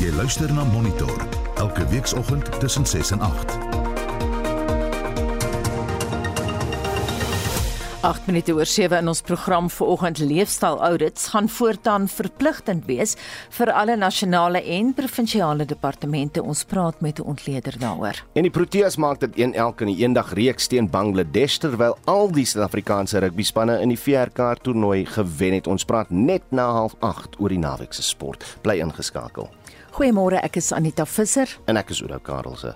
Jy luister na Monitor elke weekoggend tussen 6 en 8. 8 minute oor 7 in ons program vanoggend leefstyl audits gaan voortaan verpligtend wees vir alle nasionale en provinsiale departemente. Ons praat met 'n ontleder daaroor. En die Proteas maak dit 1-1 in die eendag reeks teen Bangladesh terwyl al die Suid-Afrikaanse rugbyspanne in die VRK toernooi gewen het. Ons praat net na 08:30 oor die naweek se sport. Bly ingeskakel. Goeiemôre, ek is Anita Visser en ek is Oudo Karelse.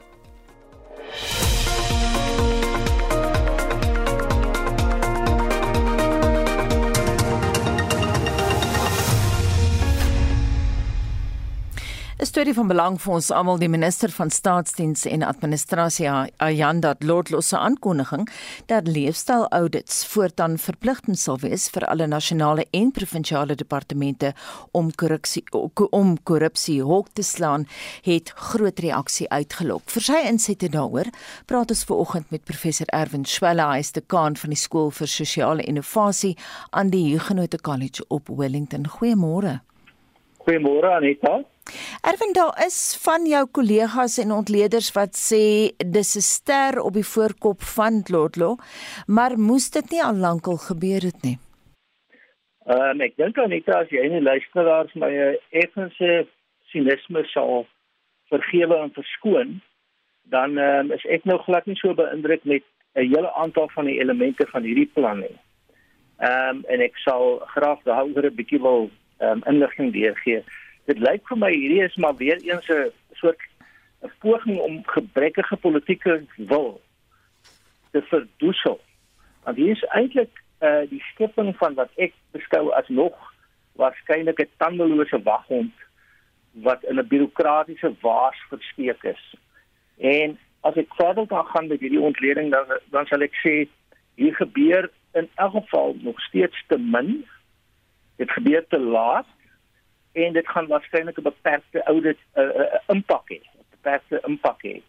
'n Storie van belang vir ons almal, die minister van Staatsdiens en Administrasie, Ayanda Dlodlo se aankondiging dat leefstyl audits voortaan verpligtend sal wees vir alle nasionale en provinsiale departemente om korrupsie om korrupsie hok te slaan, het groot reaksie uitgelok. Vir sy insette daaroor praat ons veraloggend met professor Erwin Swela, hy is dekaan van die skool vir sosiale innovasie aan die Huguenot College op Wellington. Goeiemôre. Goeiemôre Anita. Erwin, daar is van jou kollegas en ontleeders wat sê dis 'n ster op die voorkop van Lotlo, maar moes dit nie al lankal gebeur het nie. Ehm um, ek dink Anita as jy nie luisteraars my effense sinisme sal vergewe en verskoon, dan ehm um, is ek nou glad nie so beïndruk met 'n hele aantal van die elemente van hierdie plan nie. Ehm um, en ek sal graag daaroor 'n bietjie wil um, inligting deurgee dit lyk vir my hierdie is maar weer eens 'n soort 'n poging om gebrekkige politieke wil te verdoesel. Want hier is eintlik uh eh, die skepping van wat ek beskou as nog waarskynlik 'n tandelose waghond wat in 'n bureaukratiese waas versteek is. En as ek verder kan gaan met hierdie ontleding dan dan sal ek sê hier gebeur in elk geval nog steeds te min. Dit gebeur te laat en dit gaan waarskynlik 'n beperkte audit 'n uh, uh, impak hê, 'n beperkte impak hê.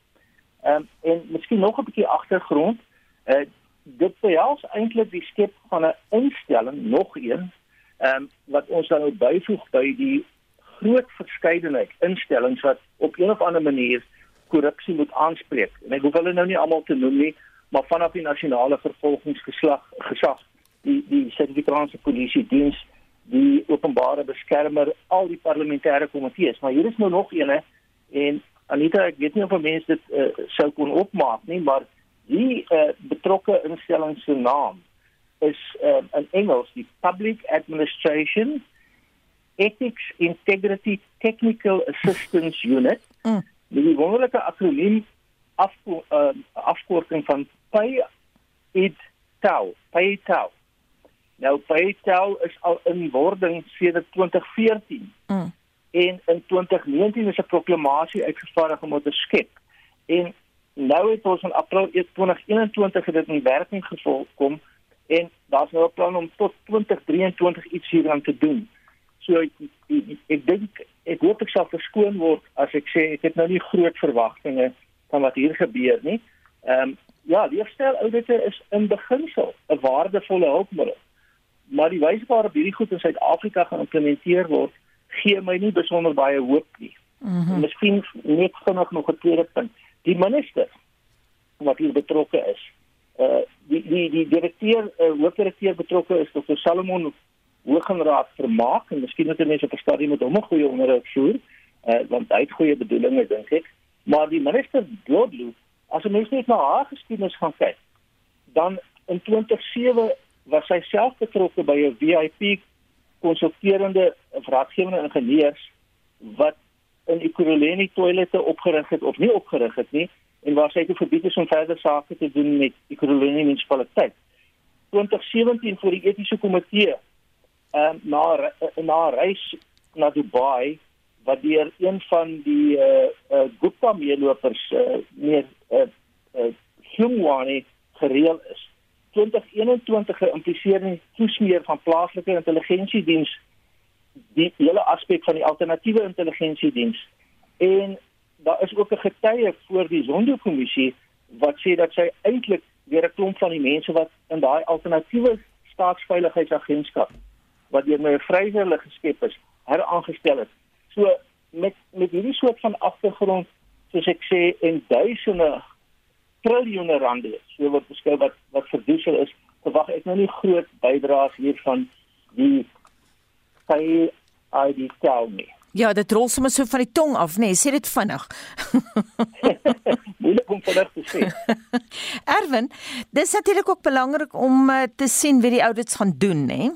Ehm um, en miskien nog 'n bietjie agtergrond. Uh, dit behels eintlik die skep van 'n instelling, nog een, ehm um, wat ons dan nou byvoeg by die groot verskeidenheid instellings wat op een of ander manier korrupsie moet aanspreek. En ek hoef hulle nou nie almal te noem nie, maar vanaf die nasionale vervolgingsgeslag gesag, die die Suid-Afrikaanse polisie diens die openbare beskermer al die parlementêre komitees. Maar hier is nou nog eene en Anita ek weet nie of mense dit uh, sou kon opmaak nie maar die uh, betrokke instelling se naam is uh, in Engels die Public Administration Ethics Integrity Technical Assistance Unit. Mm. die wonderlike akroniem af uh, afkorting van PAITAU PAITAU Nou Paytel is al in wording sedert 2014. Mm. En in 2019 is 'n proklamasie uitgevaardig om dit te skep. En nou het ons in April 2021 dit in werking gekom en daar's nou 'n plan om tot 2023 iets hieraan te doen. So ek ek, ek dink ek hoop ek sal verskoon word as ek sê ek het nou nie groot verwagtinge van wat hier gebeur nie. Ehm um, ja, leefstyl audite is in beginsel 'n waardevolle hulpmiddel maar die wyse waarop hierdie goed in Suid-Afrika geïmplementeer word, gee my nie besonder baie hoop nie. Mm -hmm. Miskien net vinnig nog 'n tweede punt. Die minister wat hier betrokke is, uh die die die direkteur, uh, hoofdirekteur betrokke is Dr. Salomon Hoogenraad vermaak en miskien moet mense op 'n stadium met hom 'n goeie onderhoud voer, uh want hy het goeie bedoelings dink ek. Maar die minister Blodlu, as jy mens net na haar geskiedenis gaan kyk, dan in 2007 was sy self betrokke by 'n VIP konsulterende raadgewende ingenieurs wat in Ekurhuleni toilette opgerig het of nie opgerig het nie en waar sy te verbied is om verder sake te doen met Ekurhuleni munisipaliteit. 2017 vir die etiese komitee ehm na na reis na Dubai wat deur een van die eh uh, uh, Gupta meelopers eh uh, meer eh uh, uh, Humwani gereël is. 2021 geïmpliseer in toesmeer van plaaslike intelligensiediens die hele aspek van die alternatiewe intelligensiediens en daar is ook 'n getuie voor die Zondo-kommissie wat sê dat sy eintlik weer 'n klomp van die mense wat in daai alternatiewe staatsveiligheidsagentskap wat deur my vrywillig geskep is, heraangestel het. So met met hierdie soort van agtergrond soos ek sê en duisende triljoene rande so word beskryf wat wat verdoesel is verwag ek nou nie groot bydraes hiervan die sy ID tel nie Ja, dit rol sommer so van die tong af, nee, sê dit vinnig. Moeilik om vinnig te sê. Erwin, dis natuurlik ook belangrik om uh, te sien wie die audits gaan doen, né?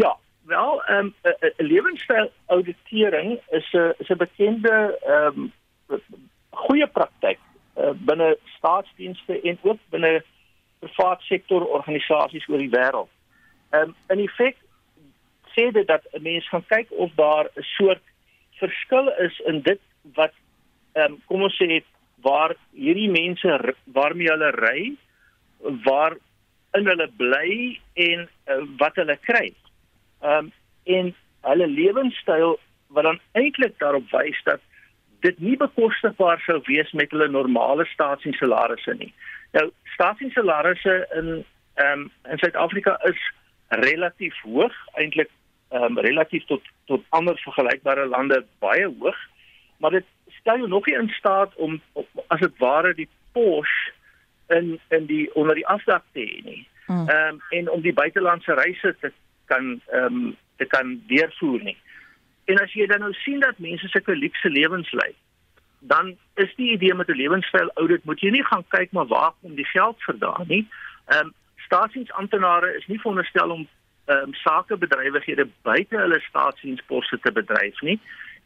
Ja, wel, ehm um, 'n lewenstyl auditering is 'n is 'n bekende ehm um, goeie praktyk uh, binne staatsdienste en ook binne private sektor organisasies oor die wêreld. Ehm um, in effek sê dit dat 'n mens gaan kyk of daar 'n soort verskil is in dit wat ehm um, kom ons sê waar hierdie mense waarmee hulle ry, waar in hulle bly en uh, wat hulle kry. Ehm um, en hulle lewenstyl wat dan eintlik daarop wys dat dit nie bekostigbaar sou wees met hulle normale staatssalarisse nie. Nou staatssalarisse in ehm um, in Suid-Afrika is relatief hoog, eintlik um, relatief tot tot ander vergelykbare lande baie hoog, maar dit stel jou nog nie in staat om, om as dit ware die Porsche in in die onder die afdak te hê nie. Hmm. Ehm um, en om die buitelandse reise te kan ehm um, te kan deurvoer nie. En as jy dan nou sien dat mense sulke luukse lewens lei, dan is die idee met 'n lewenstyl audit moet jy nie gaan kyk maar waar kom die geld vandaan nie. Ehm um, staatsiensamptenare is nie veronderstel om ehm um, sakebedrywighede buite hulle staatsdiensposte te bedryf nie.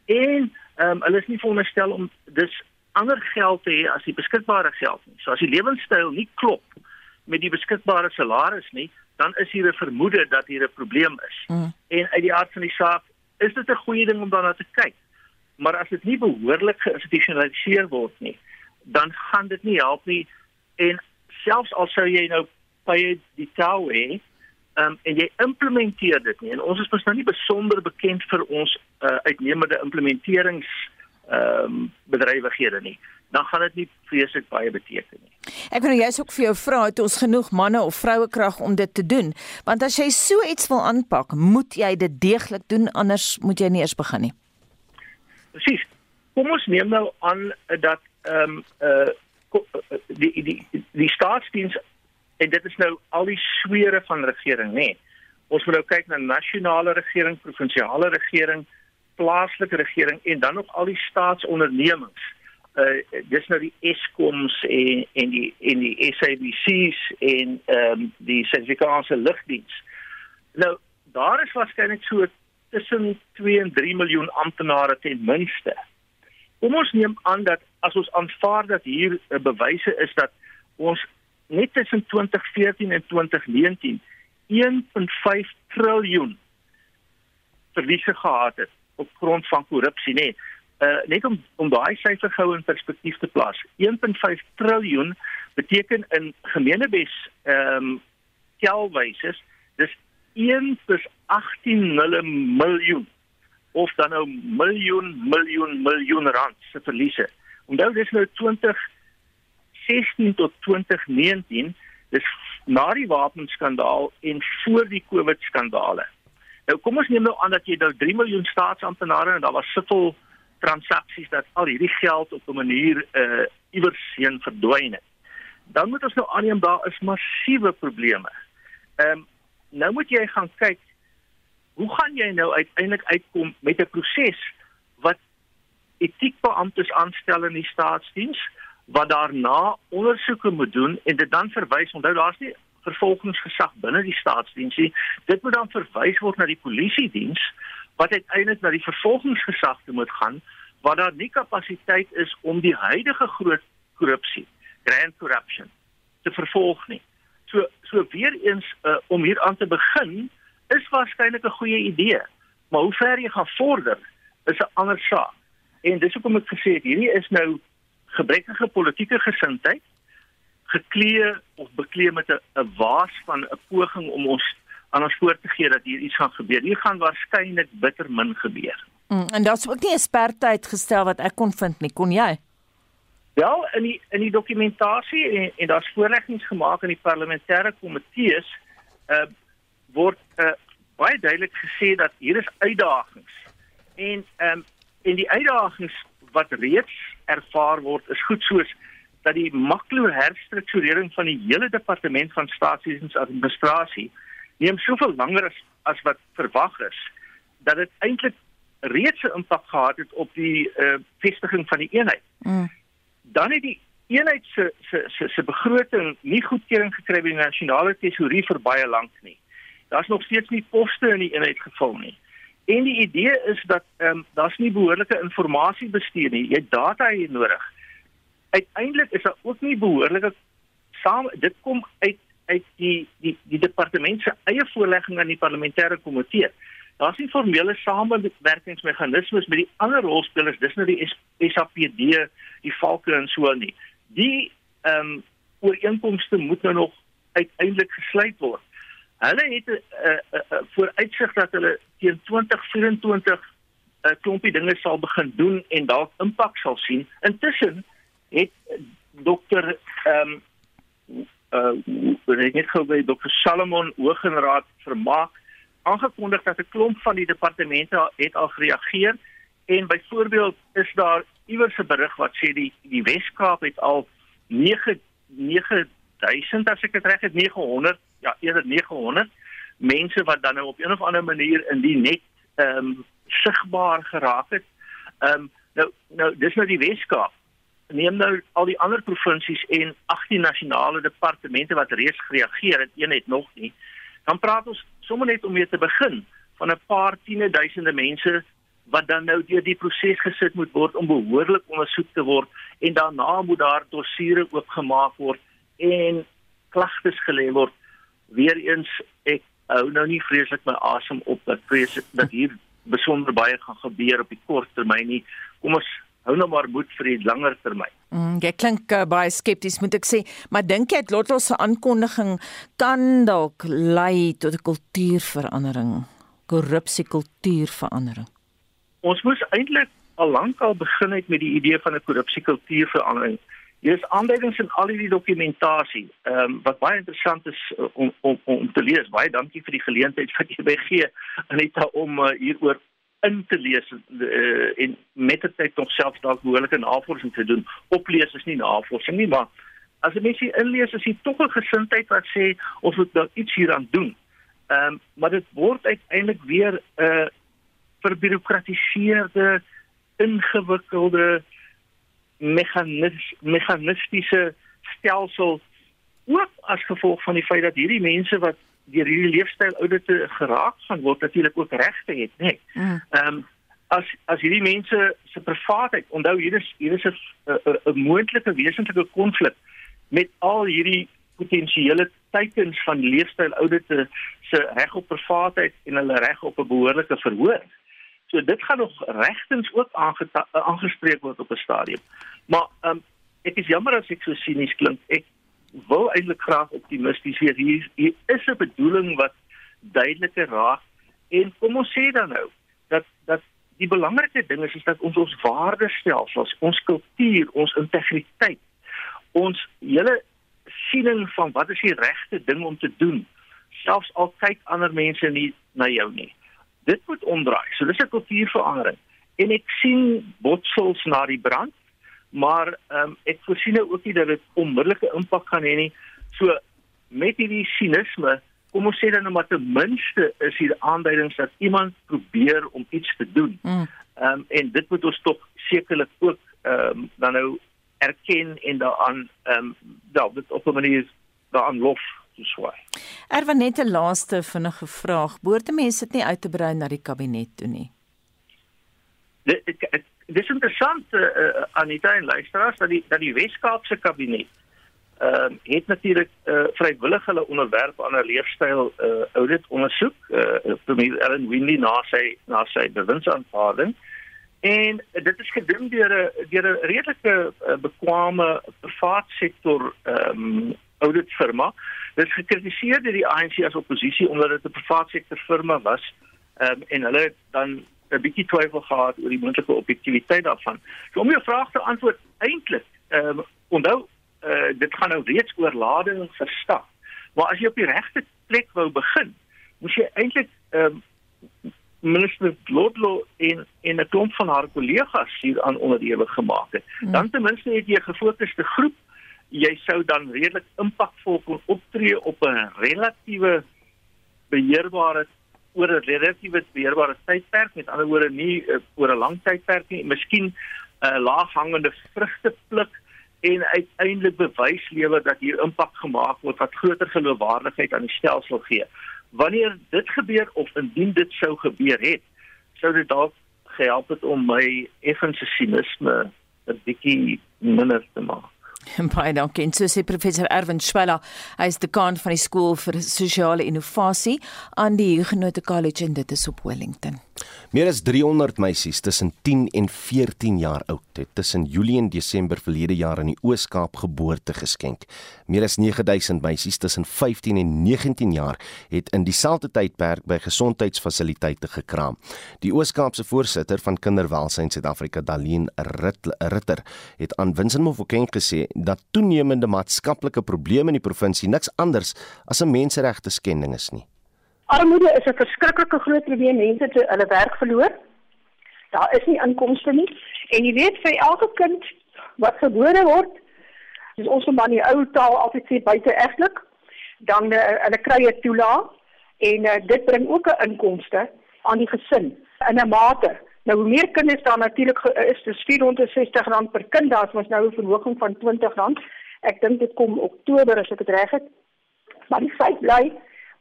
En ehm um, hulle is nie veronderstel om dis ander geld te hê as die beskikbare geld nie. So as die lewenstyl nie klop met die beskikbare salaris nie, dan is hier 'n vermoede dat hier 'n probleem is. Mm. En uit die aard van die saak is dit 'n goeie ding om daarna te kyk. Maar as dit nie behoorlik geïnstitusionaliseer word nie, dan gaan dit nie help nie. En selfs al sou jy nou by die tou hê, um, en jy implementeer dit nie. En ons is mos nou nie besonder bekend vir ons uh, uitnemende implementerings ehm um, bedrywighede nie dan gaan dit nie vreeslik baie beteken nie. Ek wil nou jous ook vir jou vra het ons genoeg manne of vroue krag om dit te doen want as jy so iets wil aanpak moet jy dit deeglik doen anders moet jy nie eers begin nie. Presies. Kom ons neem nou aan dat ehm um, uh die die die, die staatsdiens en dit is nou al die swere van regering nê. Nee. Ons moet nou kyk na nasionale regering, provinsiale regering, plaaslike regering en dan nog al die staatsondernemings. Uh dis nou die Eskoms en en die en die SABC's en ehm um, die Suid-Afrikaanse lugdiens. Nou daar is waarskynlik so tussen 2 en 3 miljoen amptenare ten minste. Kom ons neem aan dat as ons aanvaar dat hier uh, bewyse is dat ons net tussen 2014 en 2019 1.5 triljoen verliese gehad het op grond van korrupsie net. Uh net om om daai syfer gou in perspektief te plaas. 1.5 triljoen beteken in gemeenebes ehm um, kelwyses dis 1 + 18 miljoen of dan nou miljoen miljoen miljoen rand se verliese. Onthou dis nou 20 2016 tot 2019 dis na die wapenskandaal en voor die COVID skandale. Nou kom ons neem nou aan dat jy nou 3 miljoen staatsamptenare en daar was soveel transaksies dat al hierdie geld op 'n manier uh iewers heen verdwyn het. Dan moet ons nou aanneem daar is massiewe probleme. Ehm um, nou moet jy gaan kyk hoe gaan jy nou uiteindelik uitkom met 'n proses wat etiekbeamptes aanstel in die staatsdiens? wat daarna ondersoeke moet doen en dit dan verwys onthou daar's nie vervolgingsgesag binne die staatsdiens nie dit moet dan verwys word na die polisie diens wat uiteindelik na die vervolgingsgesag toe moet gaan waar daar nie kapasiteit is om die huidige groot korrupsie grand corruption te vervolg nie. So so weer eens uh, om hier aan te begin is waarskynlik 'n goeie idee. Maar hoe ver jy gaan vorder is 'n ander saak. En dis hoekom ek gesê het hierdie is nou gebrekkige politieke gesindheid geklee of beklee met 'n waas van 'n poging om ons aan ons voor te gee dat hier iets gaan gebeur. Hier gaan waarskynlik bitter min gebeur. Mm, en daar's ook nie 'n spertyd gestel wat ek kon vind nie, kon jy? Ja, in die in die dokumentasie en, en daar's voorleggings gemaak in die parlementêre komitees uh word uh baie duidelik gesê dat hier is uitdagings. En ehm um, en die uitdagings wat reeds ervaar word is goed soos dat die maklo herstrukturering van die hele departement van staatsdiensadministrasie neem soveel langer as as wat verwag is dat dit eintlik reeds 'n impak gehad het op die uh, vestiging van die eenheid. Mm. Dan het die eenheid se se se se begroting nie goedkeuring gekry by die nasionale tesourie vir baie lank nie. Daar's nog steeds nie poste in die eenheid gevul nie. En die idee is dat ehm um, daar's nie behoorlike inligting bestuur nie. Jy data hier nodig. Uiteindelik is daar ook nie behoorlike saam dit kom uit uit die die die departement se eie voorlegging aan die parlementêre komitee. Daar's nie formele samewerkingsmeganismes met die ander rolspelers, dis nou die SAPD, die Valke en so nie. Die ehm um, ooreenkomste moet nou nog uiteindelik gesluit word. Hulle het 'n uh, uh, uh, vooruitsig dat hulle teen 2024 'n uh, klompie dinge sal begin doen en dalk impak sal sien. Intussen het dokter ehm um, uh ek het gou by dokter Salomon Hooggenraad vermaak aangekondig dat 'n klomp van die departemente het al gereageer en byvoorbeeld is daar iewers 'n berig wat sê die die Wes-Kaap het al 9 9000 as ek dit reg het 900 ja eerder 900 mense wat dan nou op een of ander manier in die net ehm um, sigbaar geraak het. Ehm um, nou nou dis nou die Wes-Kaap. Neem nou al die ander provinsies en 18 nasionale departemente wat reeds gereageer het, een het nog nie. Dan praat ons sommer net om mee te begin van 'n paar tiene duisende mense wat dan nou deur die proses gesit moet word om behoorlik ondersoek te word en daarna moet daar dossiere oopgemaak word en klagtes gelê word. Weereens ek hou nou nie vreeslik my asem op dat vrees dat hier besonder baie gaan gebeur op die kort termyn nie. Kom ons hou nou maar moed vir die langer termyn. Mm, jy klink uh, baie skepties moet ek sê, maar dink jy dat Lotto se aankondiging kan dalk lei tot 'n kultuurverandering, korrupsie kultuurverandering? Ons moes eintlik al lank al begin het met die idee van 'n korrupsie kultuurverandering. Hier is aanduidings in al hierdie dokumentasie, ehm um, wat baie interessant is uh, om om om te lees. Baie dankie vir die geleentheid wat jy by gee Anita om uh, hieroor in te lees uh, en met die tyd nog self dalk behoorlike navorsing te doen. Oplees is nie navorsing nie, maar as jy mense inlees, is dit tog 'n gesindheid wat sê ons moet nou iets hieraan doen. Ehm um, maar dit word uiteindelik weer 'n uh, verbirokratiseerde ingewikkelde mechanis mechanistiese stelsel ook as gevolg van die feit dat hierdie mense wat deur hierdie leefstyl oudite geraak gaan word natuurlik ook regte het, nê. Nee. Mm. Ehm um, as as hierdie mense se privaatheid, onthou hier is hier is 'n moontlike wesentlike konflik met al hierdie potensiële teikens van leefstyl oudite se reg op privaatheid en hulle reg op 'n behoorlike verhoor. So dit gaan nog regtens ook aangespreek word op 'n stadium. Maar ehm um, ek is jammer as ek so sinies klink. Ek wil eintlik graag optimisties. Hier, hier is 'n bedoeling wat duideliker raak en kom ons sê dan nou dat dat die belangrike ding is is dat ons ons waardestelsels, ons kultuur, ons integriteit, ons hele siening van wat is die regte ding om te doen, selfs al kyk ander mense nie na jou nie. Dit moet omdraai. So dis 'n kultuurverandering. En ek sien botsels na die brand maar ehm um, ek voorsien nou ook nie dat dit onmiddellike impak gaan hê nie. So met hierdie sinisme, kom ons sê dan nou maar ten minste is hier aanduidings dat iemand probeer om iets te doen. Mm. Ehm mm. um, en dit moet ons tog sekerlik ook ehm um, dan nou erken en daaraan ehm um, dat dit op 'n manier daaraan lof te swaai. Erwa net 'n laaste vinnige vraag. Behoort mense dit nie uit te brei na die kabinet toe nie? Dit ek dis interessant uh, Anita en luisteraars dat die dat die Wes-Kaapse kabinet ehm uh, het natuurlik uh, vrywillig hulle onderwerp aan 'n leefstyl uh, audit ondersoek uh, premier Ellen Windy na sy na sy bewindsaanvaarding en dit is gedoen deur 'n deur 'n redelike uh, bekwame privaat sektor ehm um, audit firma dit is gekritiseer deur die ANC as oppositie omdat dit 'n privaat sektor firma was ehm um, en hulle dan 'n bietjie twyfel gehad oor die moontlike objektiviteit daarvan. So om jou vraag te antwoord, eintlik, ehm uh, onthou, uh, dit gaan nou reeds oor lading verstap. Maar as jy op die regte plek wou begin, moes jy eintlik ehm um, minister Lodlo en en 'n klomp van haar kollegas hier aan onderhewig gemaak het. Hmm. Dan ten minste het jy 'n gefokusde groep. Jy sou dan redelik impakvol kon optree op 'n relatiewe beheerbare oor 'n relatiewe beheerbare tydperk, met ander woorde nie uh, oor 'n lang tydperk nie, miskien 'n uh, laaghangende vrugte pluk en uiteindelik bewys lewer dat hier impak gemaak word wat groter geloofwaardigheid aan die stelsel gee wanneer dit gebeur of indien dit sou gebeur het, sou dit dalk gehelp het om my effense sinisme 'n bietjie minder te maak. En baie dankie. So sê professor Erwin Schweller, hy is dekaan van die skool vir sosiale innovasie aan die Huguenot College in dit is op Wellington. Meer as 300 meisies tussen 10 en 14 jaar oud het tussen Julie en Desember verlede jaar in die Oos-Kaap geboorte geskenk. Meer as 9000 meisies tussen 15 en 19 jaar het in dieselfde tydperk by gesondheidsfasiliteite gekraam. Die Oos-Kaapse voorsitter van Kinderwelsyn Suid-Afrika, Daleen Ritter, het aan Vincent Mofokeng gesê dat toenemende maatskaplike probleme in die provinsie niks anders as 'n menseregte skending is nie. Armoede is 'n verskriklike groot probleem. Mense het hulle werk verloor. Daar is nie inkomste nie. En jy weet vir elke kind wat gebore word, dis ons van die ou taal altyd sê buite egtelik, dan uh, hulle kry 'n toelaag en uh, dit bring ook 'n inkomste aan die gesin in 'n mate. Nou hoe meer kinders daar natuurlik is, dis R460 per kind, daar is nou 'n verhoging van R20. Ek dink dit kom Oktober as ek dit reg het. Maar die feit bly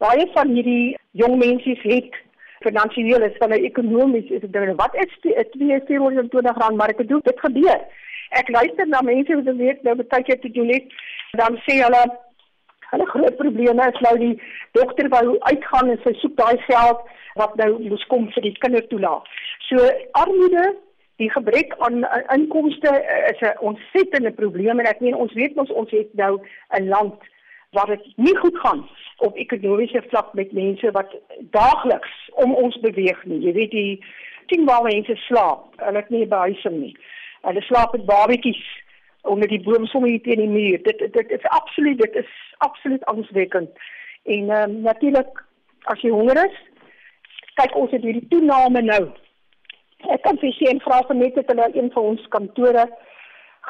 baie van hierdie jong mense het finansiëel is van ekonomies is dit dan wat is die 220 rand maar ek doen dit gebeur. Ek luister na mense wat weet nou baie keer doen het dan sê hulle hulle groot probleme is nou die dogter wou uitgaan en sy soek daai geld wat nou moes kom vir die kindertoelaag. So armoede die gebrek aan inkomste is 'n ontsettende probleem en ek meen ons weet ons ons het nou 'n land waar dit nie goed gaan op ekonomiese vlak met mense wat daagliks om ons beweeg nie. Jy weet die ding waar mense slaap, hulle het nie behuising nie. Hulle slaap met babetjies onder die boom sommer teen die muur. Dit dit is absoluut dit is absoluut angswekkend. En ehm um, natuurlik as jy honger is, kyk ons het hierdie toename nou. Ek kan vir sien vra van net het hulle een van ons kantore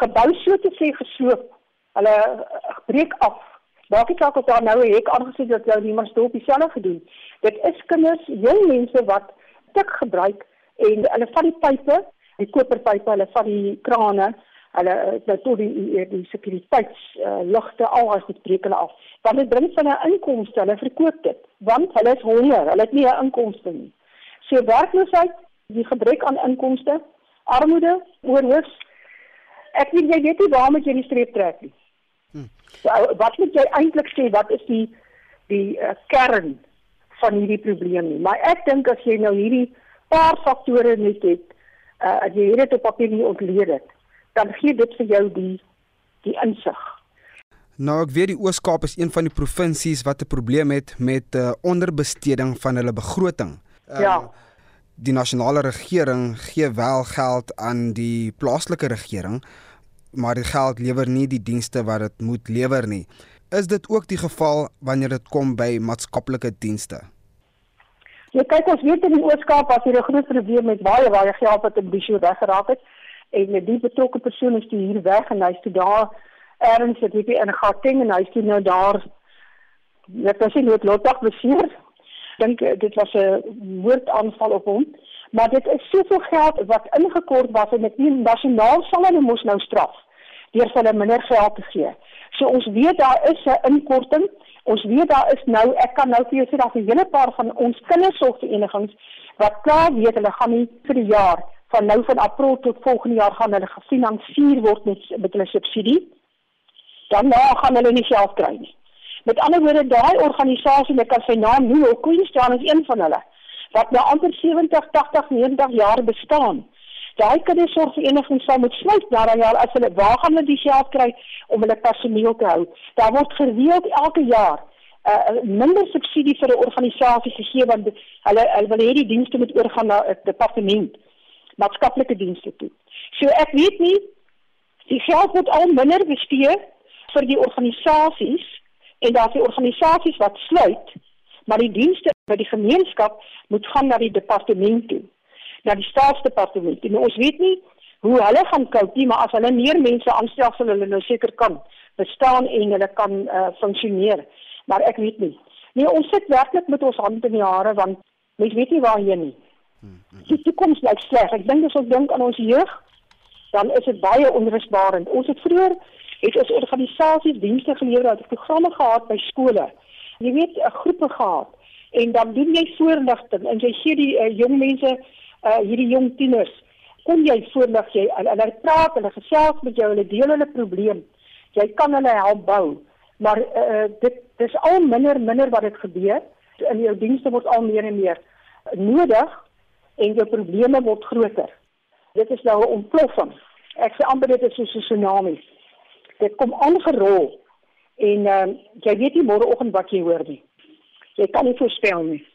gebou so te sê gesloop. Hulle breek af Maak nie saak of daar nou 'n hek aangesit dat jy niemand stop dieselfde gedoen. Dit is kinders, jong mense wat tik gebruik en hulle van die pype, die koperpype, hulle van die krane, hulle nou tot die die, die sekuriteits uh, ligte al as dit breek hulle af. Want dit bring van 'n inkomste, hulle verkoop dit, want hulle is honger, hulle het nie 'n inkomste nie. So werkloosheid, die gebrek aan inkomste, armoede, oorhoofs. Ek weet jy weet nie waar moet jy die streep trek nie. Hmm. So, wat moet jy eintlik sê wat is die die uh, kern van hierdie probleem nie? Maar ek dink as jy nou hierdie paar faktore net het, uh, as jy dit op papier nie ontleed het, dan gee dit vir jou die die insig. Nou ek weet die Oos-Kaap is een van die provinsies wat 'n probleem het met uh, onderbesteding van hulle begroting. Uh, ja. Die nasionale regering gee wel geld aan die plaaslike regering, maar die geld lewer nie die dienste wat dit moet lewer nie. Is dit ook die geval wanneer dit kom by maatskaplike dienste? Ja, kyk ons weet in die Ooskaap was hier 'n groot probleem met baie baie geld wat in die show weggeraak het en die betrokke persoon is hier weg en hy's toe daar erns het hier in Gauteng en hy's toe nou daar net as hy net lotdag beseer. Dink dit was 'n moordaanval op hom maar dit is soveel geld wat ingekort was en dit nie nasionaal sal hulle mos nou straf deur hulle minder geld te gee. So ons weet daar is 'n inkorting. Ons weet daar is nou ek kan nou vir jou sê daar's 'n hele paar van ons kindersorgverenigings wat klaar weet hulle gaan nie vir die jaar van nou van April tot volgende jaar gaan hulle gefinansier word met met hulle subsidie. Dan nou gaan hulle nie geld kry nie. Met ander woorde daai organisasie, ek kan sy naam noem, Queenstown is een van hulle wat nou amper 70, 80, 90 jaar bestaan. Daai kindersorgvereniging sal moet sluit nadat jaar as hulle waar gaan hulle die geld kry om hulle personeel te hou. Daar word gereeld elke jaar 'n uh, minder subsidie vir 'n organisasie gegee want hulle hulle wil hê die dienste moet oorgaan na 'n departement maatskaplike dienste toe. So ek weet nie die geld word al minder bestee vir die organisasies en daar's die organisasies wat sluit maar die dienste Maar die gemeenskap moet gaan na die departement toe, na die staatsdepartement. En ons weet nie hoe hulle gaan cope nie, maar as hulle meer mense aanstel, sal hulle nou seker kan bestaan en hulle kan uh, funksioneer. Maar ek weet nie. Nee, ons sit werklik met ons hande in die hare want mens weet nie waarheen nie. Die toekoms lyk sleg. Ek dink as ons dink aan ons jeug, dan is dit baie onrusbarend. Ons het vroeër het ons organisasies dienste gelewer, het programme gehad by skole. Jy weet, 'n groepe gehad en dan doen jy voorligting en jy gee die uh, jong mense uh, hierdie jong tieners kom jy voorlig jy en hulle praat hulle gesels met jou hulle deel hulle probleem. Jy kan hulle help bou maar uh, dit dis al minder minder wat dit gebeur. In jou dienste word al meer en meer nodig en jou probleme word groter. Dit is nou 'n ontploffing. Ek sê amper dit is so 'n tsunami. Dit kom aangerol en uh, jy weet nie môreoggend wat jy hoor nie. Jy kan nie voorspel nie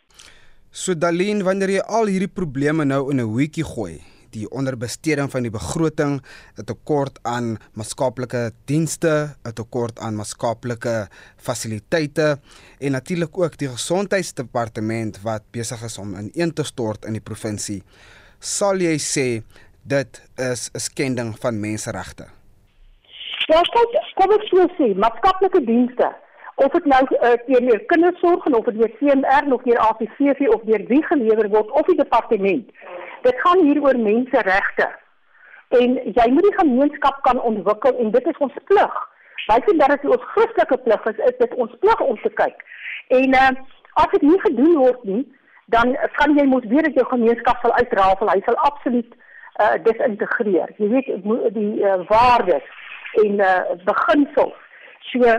So Dalien, wanneer jy al hierdie probleme nou in 'n hoetjie gooi, die onderbesteding van die begroting, 'n tekort aan maatskaplike dienste, 'n tekort aan maatskaplike fasiliteite en natuurlik ook die gesondheidsdepartement wat besig is om ineen te stort in die provinsie. Sal jy sê dit is 'n skending van menseregte? Ja, kom ek sê, maatskaplike dienste of dit nou uh, deur kindersorg en of dit deur CMR of deur APCV of deur wie gelewer word of die departement. Dit gaan hier oor menseregte. En jy moet die gemeenskap kan ontwikkel en dit is ons plig. Baie dat dit ons Christelike plig is, is dit ons plig om te kyk. En uh, as dit nie gedoen word nie, dan kan jy moet weet dat jou gemeenskap sal uitrafel. Hy sal absoluut uh, disintegreer. Jy weet die uh, waardes en uh, beginsels. So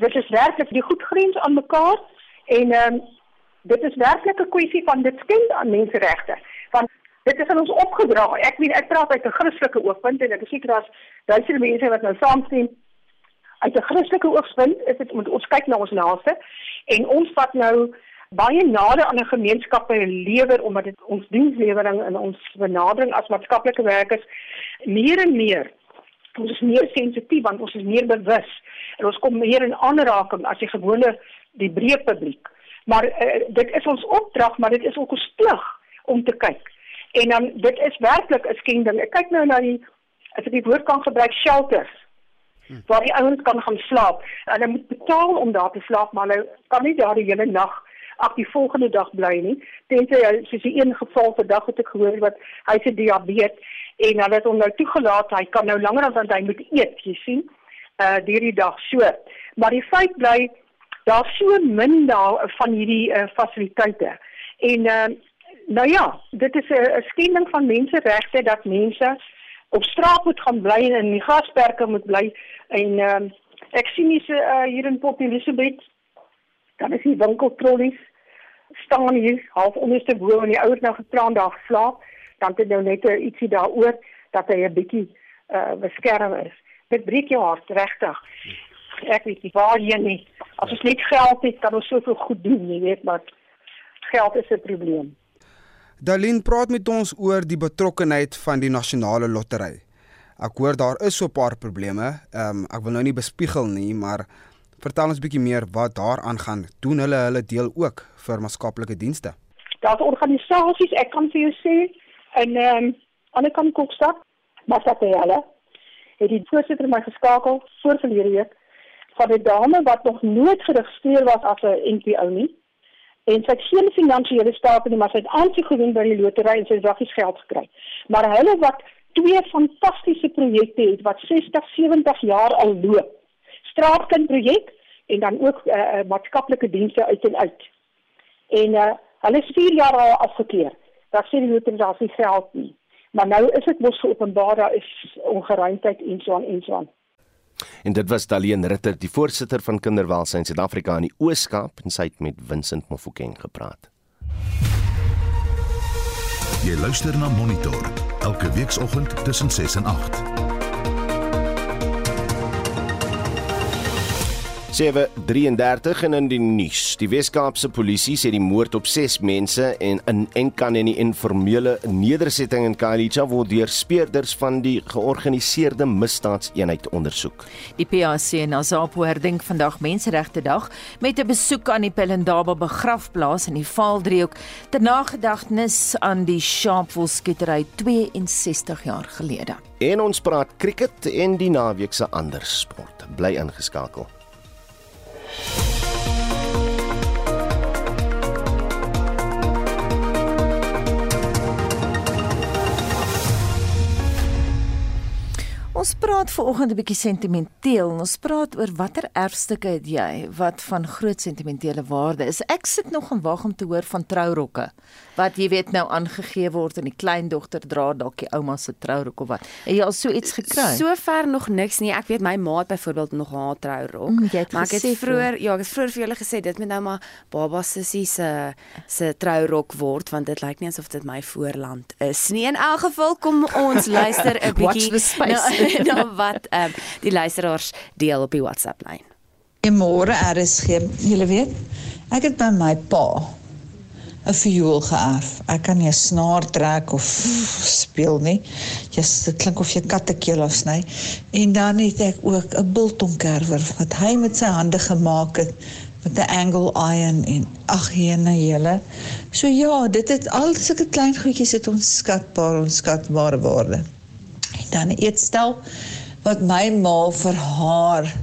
dit is werklik die goed grens aan mekaar en ehm um, dit is werklik 'n kwessie van dit skend aan menseregte want dit is aan ons opgedra. Ek weet ek praat uit 'n Christelike oogpunt en ek is seker daar's duisende mense wat nou saamstem. Uit 'n Christelike oogpunt is dit moet ons kyk na ons naaste en ons vat nou baie nader aan 'n gemeenskap by lewer omdat dit ons dienslewering en ons benadering as maatskaplike werkers meer en meer ons is meer sensitief want ons is meer bewus en ons kom meer in aanraking as die gewone die breë publiek. Maar uh, dit is ons opdrag, maar dit is ook ons plig om te kyk. En dan dit is werklik 'n skending. Ek kyk nou na die as ek die woord kan gebruik shelters waar die ouens kan gaan slaap. Hulle moet betaal om daar te slaap, maar hulle kan nie daar die hele nag ag die volgende dag bly nie. Tensy hy soos die een geval vandag het ek gehoor wat hy se diabetes en hulle het hom nou toegelaat hy kan nou langer as wat hy moet eet, jy sien uh hierdie dag so. Maar die feit bly daar so min daar van hierdie uh, fasiliteite. En uh nou ja, dit is 'n skending van menseregte dat mense op straat moet gaan bly en in die gasperke moet bly en uh ek sien se uh, hier in Port Elizabeth dan is die winkeltrollies staan hier half onderste bo en die ouers nou gepraat daar slaap dan het nou net ietsie daaroor dat hy 'n bietjie uh beskerm is dit breek jou hart regtig. Ek weet nie waar jy nie. As ons net geld het, kan ons soveel goed doen, jy weet, maar geld is 'n probleem. Dalin praat met ons oor die betrokkenheid van die nasionale lottery. Ek hoor daar is so 'n paar probleme. Ehm um, ek wil nou nie bespiegel nie, maar vertel ons bietjie meer wat daar aangaan. Doen hulle hulle deel ook vir maatskaplike dienste? Daar's organisasies, ek kan vir jou sê, en ehm um, aan die kant Kokstad, maar dat hulle het die voorsitter my geskakel voor verlede week van 'n dame wat nog nooit geregistreer was as 'n NPO nie. En sy het geen finansiële staat nie, maar sy het aansoek gedoen by die lotery en sy het waggies geld gekry. Maar hulle wat twee fantastiese projekte het wat 60, 70 jaar al loop. Straatkind projek en dan ook 'n uh, maatskaplike dienste uit en uit. En uh, hulle is 4 jaar al afgekeur. Daar sê die lotery daar nie geld nie. Maar nou is dit mos openbaar daar is ongeruimdheid en so aan en so aan. En dit was Daleen Ritter, die voorsitter van Kinderwelsyn Suid-Afrika in die Oos-Kaap en sy het met Vincent Mofokeng gepraat. Jy luister na Monitor elke weekoggend tussen 6 en 8. 7:33 en in die nuus. Die Wes-Kaapse polisie sê die moord op 6 mense en in Enkan en die informele nedersetting in Khayelitsha word deur speurders van die georganiseerde misdaadseenheid ondersoek. Die PAC en Azapo herdenk vandag Menseregte Dag met 'n besoek aan die Pelindaba begrafplaas in die Vaaldriehoek ter nagedagtenis aan die Sharpeville skietery 62 jaar gelede. En ons praat cricket en die naweek se ander sport. Bly ingeskakel. Ons praat vanoggend 'n bietjie sentimenteel. Ons praat oor watter erfstukke het jy wat van groot sentimentele waarde is. Ek sit nog en wag om te hoor van trourokke wat jy weet nou aangegee word en die kleindogter dra dalk die ouma se trourok of wat. Het jy al so iets gekry? Sover nog niks nie. Ek weet my ma het byvoorbeeld nog haar trourok. Mm, maar ek het gesê vroeër ja, ek het vroeër vir julle gesê dit moet nou maar baba sussie se se trourok word want dit lyk nie asof dit my voorland is nie. In elk geval kom ons luister 'n bietjie na, na wat ehm um, die luisteraars deel op die WhatsApp lyn. Goeiemôre RSG. Julle weet, ek het by my pa 'n viool geërf. Ek kan nie 'n snaar trek of speel nie. Jy's dit klink of jy kattekeel afsny. En dan het ek ook 'n biltongkerwer wat hy met sy hande gemaak het met 'n angle iron en ag jene hele. So ja, dit het al sulke klein goedjies het ons skatbaar ons skatbare waarde. En dan 'n eetstel wat my ma vir haar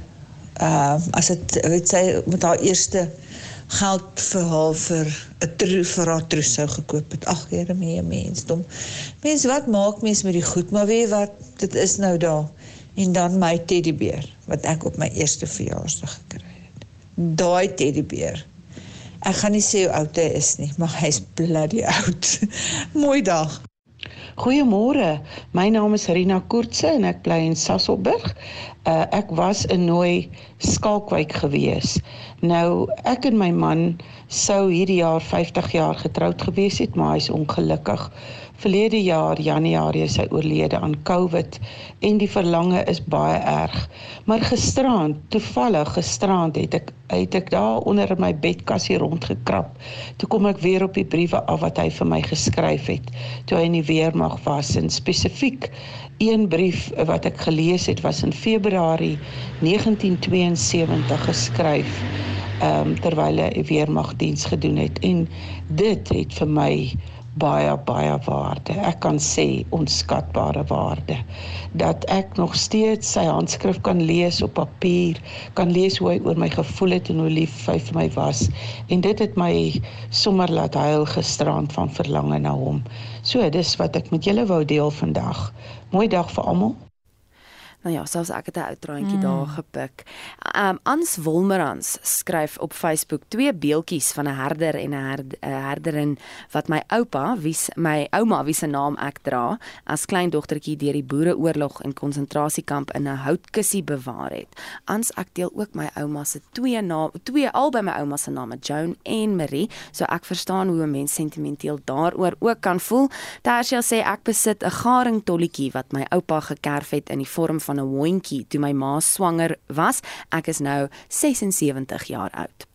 uh as dit sy met haar eerste geld vir haar vir 'n troe vir haar trousseau gekoop het. Ag Here, mee mensdom. Mens wat maak mens met die goed? Maar weet wat, dit is nou daar. En dan my teddybeer wat ek op my eerste verjaarsdag gekry het. Daai teddybeer. Ek gaan nie sê hoe oud hy is nie, maar hy's bloody oud. Mooi dag. Goeiemôre. My naam is Rina Koortse en ek bly in Sasolburg. Uh, ek was in Nooi Skalkwyk gewees. Nou ek en my man sou hierdie jaar 50 jaar getroud gewees het, maar hy's ongelukkig. Verlede jaar Januarie is hy oorlede aan COVID en die verlange is baie erg. Maar gisterand, toevallig gisterand het ek het ek daar onder my bedkassie rondgekrap. Toe kom ek weer op die briewe af wat hy vir my geskryf het toe hy in die weermag was en spesifiek een brief wat ek gelees het was in Februarie 1972 geskryf ehm um, terwyl hy weermagdiens gedoen het en dit het vir my baie baie waarde. Ek kan sê onskatbare waarde dat ek nog steeds sy handskrif kan lees op papier, kan lees hoe hy oor my gevoel het en hoe lief hy vir my was. En dit het my sommer laat huil gisterand van verlange na hom. So dis wat ek met julle wou deel vandag. Mooi dag vir almal. Nou ja, selfs ek het 'n ou traantjie mm. daar gepik. Um Ans Wolmerans skryf op Facebook twee beeltjies van 'n herder en 'n herd, herderin wat my oupa, wie my ouma wie se naam ek dra, as kleindogtertjie deur die Boereoorlog en konsentrasiekamp in 'n houtkussie bewaar het. Ans ek deel ook my ouma se twee naam, twee albei my ouma se name, Joan en Marie, so ek verstaan hoe 'n mens sentimenteel daaroor ook kan voel. Tersia sê ek besit 'n garingtolletjie wat my oupa gekerf het in die vorm van 'n hondjie toe my ma swanger was. Ek is nou 76 jaar oud.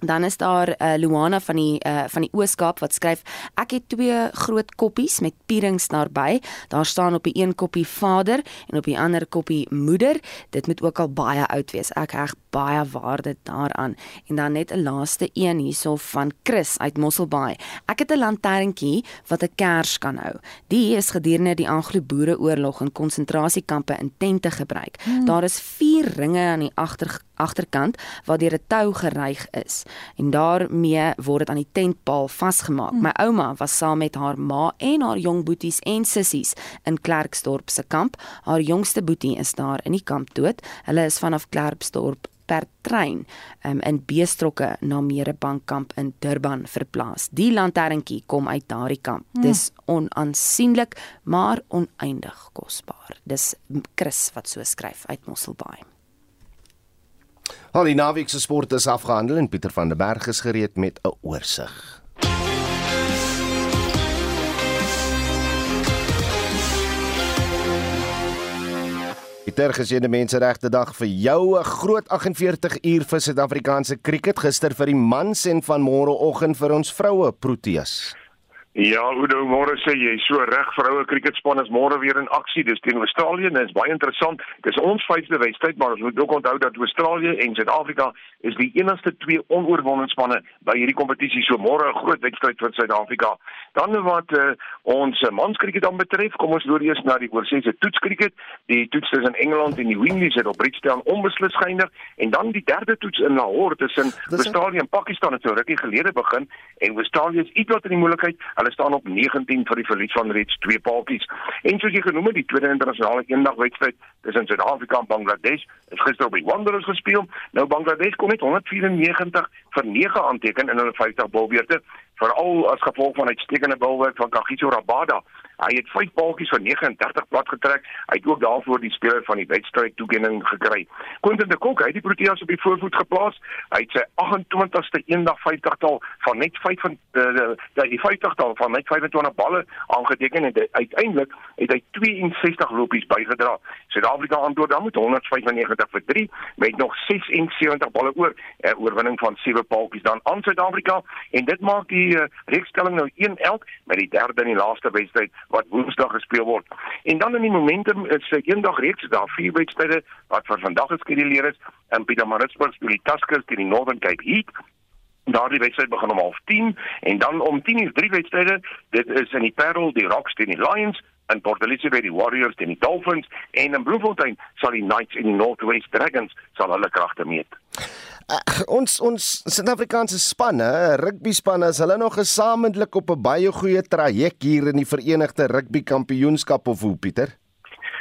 Dan is daar uh, Luana van die uh, van die Ooskaap wat skryf ek het twee groot koppies met pierings naby. Daar staan op die een koppie vader en op die ander koppie moeder. Dit moet ook al baie oud wees. Ek heg baie waarde daaraan. En dan net 'n laaste een hierso van Chris uit Mosselbaai. Ek het 'n lanterntjie wat 'n kers kan hou. Die is gedurende die Anglo-Boereoorlog in konsentrasiekampe in tente gebruik. Hmm. Daar is 4 ringe aan die agter agterkant waar deur 'n tou geryg is en daarmee word dit aan die tentpaal vasgemaak. Hmm. My ouma was saam met haar ma en haar jong boeties en sissies in Klerksdorp se kamp. Haar jongste boetie is daar in die kamp dood. Hulle is vanaf Klerksdorp per trein um, in beestrokke na Merebankkamp in Durban verplaas. Die lanterntjie kom uit daardie kamp. Hmm. Dis onaansienlik, maar oneindig kosbaar. Dis Chris wat so skryf uit Mosselbaai. Al die naweek se sport is afgehandel en Pieter van der Berg is gereed met 'n oorsig. Pieter, gesien die menseregte dag vir jou 'n groot 48 uur vir Suid-Afrikaanse krieket gister vir die mans en van môreoggend vir ons vroue Proteas. Ja, Udo, môre sê jy so reg vroue kriketspan is môre weer in aksie. Dis teen Australië en dit is baie interessant. Dis ons vyfde wedstryd, maar ons moet ook onthou dat Australië en Suid-Afrika is die enigste twee onoorwonde spanne by hierdie kompetisie. So môre 'n groot wedstryd vir Suid-Afrika. Dan wat uh, ons manskriket dan betref, kom ons loer eers na die oorseese toetskriket. Die toets tussen Engeland en die Windies het op Bridgetown onbeslis geëindig en dan die derde toets in Lahore tussen Australië en Pakistan het so rukkie gelede begin en Australië is ietwat in die moeilikheid Hulle staan op 19 vir die verlies van reeds twee paaltjies. En soos jy genoem het, die tweede internasionale eendagwedstryd tussen Suid-Afrika en Bangladesh is gister op die Wanderers gespeel. Nou Bangladesh kon net 194 vir 9 aanteken in hulle 50 balbeurte, veral as gevolg van uitstekende balwerk van Kagiso Rabada. Hy het 5 paaltjies van 39 plat getrek. Hy het ook daarvoor die speler van die wedstryd toekenning gekry. Quentin de Kock het die Proteas op die voorvoet geplaas. Hy het sy 28ste eendag 50tal van net 5 van die, die 50tal van net 25 balle aangeteken en uiteindelik het hy 62 lopies bygedra. Suid-Afrika antwoord dan met 195 vir 3 met nog 76 balle oor 'n uh, oorwinning van 7 paaltjies dan aan Suid-Afrika en dit maak die uh, reekstelling nou 1-1 met die derde en die laaste wedstryd wat Woensdag gespeel word. En dan in die momentum is se eendag reeks daar vier wedstryde wat vir vandag geskeduleer is in Pietermaritzburg speel die Tuskers teen die Northern Cape Heat. Daardie wedstryd begin om 10:30 en dan om 10:00 drie wedstryde. Dit is in die Parel, die Rocks teen die Lions en Port Elizabeth die Warriors teen die Dolphins en in Bloemfontein sal die Knights en die Northwest Dragons sal hulle kragte meet. Uh, ons ons Suid-Afrikaanse spanne, rugby spanne, is hulle nog gesamentlik op 'n baie goeie traject hier in die Verenigde Rugby Kampioenskap of hoe Pieter?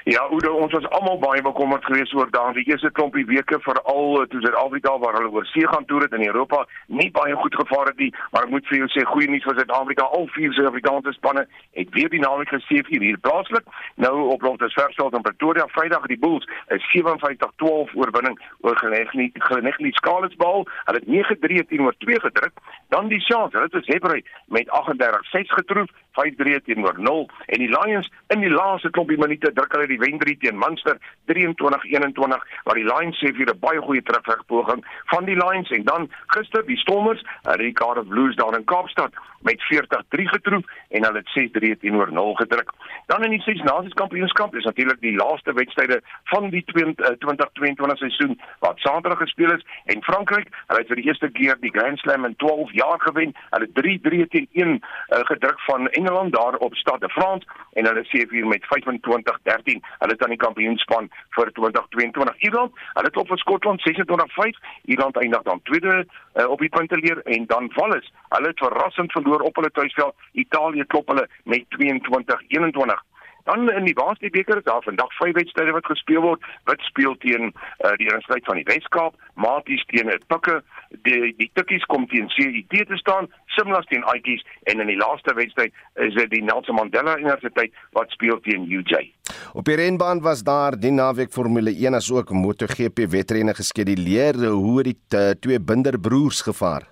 Ja, Oudo, ons was almal baie bekommerd geweest oor daardie eerste klompie weke veral eh, toe Suid-Afrika waar hulle oor see gaan toer het in Europa, nie baie goed gevaar het nie, maar ek moet vir jou sê goeie nuus vir Suid-Afrika, al vier Suid-Afrikaanse spanne het weer dinamies gesien hier plaaslik. Nou op Loftus Versveld in Pretoria Vrydag die Bulls 'n 57-12 oorwinning oor Genegni Genegni Skalesbal. Hulle het 9-3 teenoor 2 gedruk. Dan die Sharks, hulle het Zebra met 38-6 getroof 5-3 teenoor 0 en die Lions in die laaste klompie minute druk hulle die wen 3 teen Munster 23-21 waar die Lions sê vir 'n baie goeie terugvegpoging van die Lions en dan gister die Stormers, die Cardiff Blues daar in Kaapstad met 40-3 getroof en hulle het 6-3 teenoor 0 gedruk. Dan in die Ses Nasions Kampioenskap is natuurlik die laaste wedstryde van die 2022 seisoen wat Saterdag gespeel is en Frankryk, hulle het vir die eerste keer die Grand Slam in 12 jaar gewen. Hulle 3-3 teen 1 uh, gedruk van Engeland daar op Stade de France en hulle sê vir met 25-13 hulle is dan die kampioenspan vir 2022. Ierland, hulle het op vir Skotland 26-5. Ierland eindig dan tweede uh, op die punteleer en dan Wales, hulle het verrassend verloor op hulle tuisveld. Italië klop hulle met 22-21. Dan in die Basketbeker is daar vandag vyf wedstryde wat gespeel word. Wat speel teen uh, die Universiteit van die Wes-Kaap, Maties teen Tukke, die die Tukkies kom teen CIT te staan, Simlas teen Aitjies en in die laaste wedstryd is dit die Nelson Mandela Universiteit wat speel teen UJ. Op die renbaan was daar die naweek Formule 1 as ook MotoGP wedrenne geskeduleer. Hoe het die uh, twee binderbroers gevaar?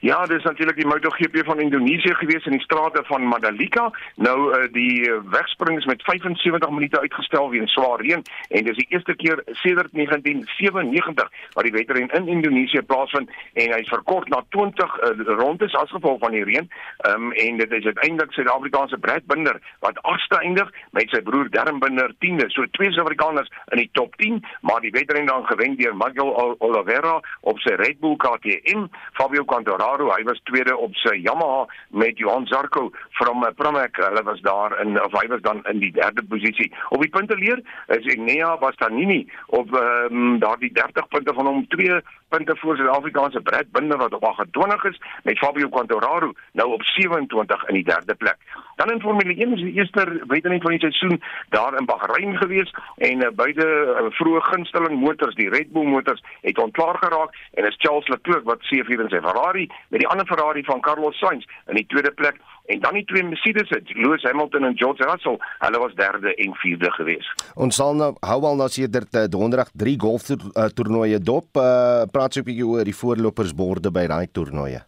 Ja, dis natuurlik die MotoGP van Indonesië gewees in die strate van Mandalika. Nou uh, die wegspring is met 75 minute uitgestel weens swaar reën en dis die eerste keer sedert 1997 wat die wedren in Indonesië plaasvind en hy's verkort na 20 uh, rondes as gevolg van die reën. Ehm um, en dit is uiteindelik Suid-Afrikaanse Brad Binder wat agste eindig met sy broer Darren Binder 10de. So twee Suid-Afrikaners in die top 10, maar die wedren dan gewen deur Miguel Oliveira op sy Red Bull KTM, Fabio Quartararo Quartararo, hy was tweede op sy Yamaha met Johan Zarco van Pramac. Hulle was daar in of hy was dan in die derde posisie. Op die punteleer is Enea Bastanini op um, daardie 30 punte van hom twee punte voor Suid-Afrikaanse Brad Binder wat op 28 is met Fabio Quartararo nou op 27 in die derde plek. Dan in Formule 1 is die eerste wedren van die seisoen daar in Bahrein gewees en uh, beide uh, vroeë gunsteling motors, die Red Bull motors, het onklaar geraak en is Charles Leclerc wat seëvier in sy Ferrari met die ander Ferrari van Carlos Sainz in die tweede plek en dan die twee Mercedes, Lewis Hamilton en George Russell, hulle was derde en vierde gewees. Ons sal nou hou al nou sedert uh, donderdag 3 golf uh, toernooie dop. Uh, praat so 'n bietjie oor die voorlopersborde by daai toernooie.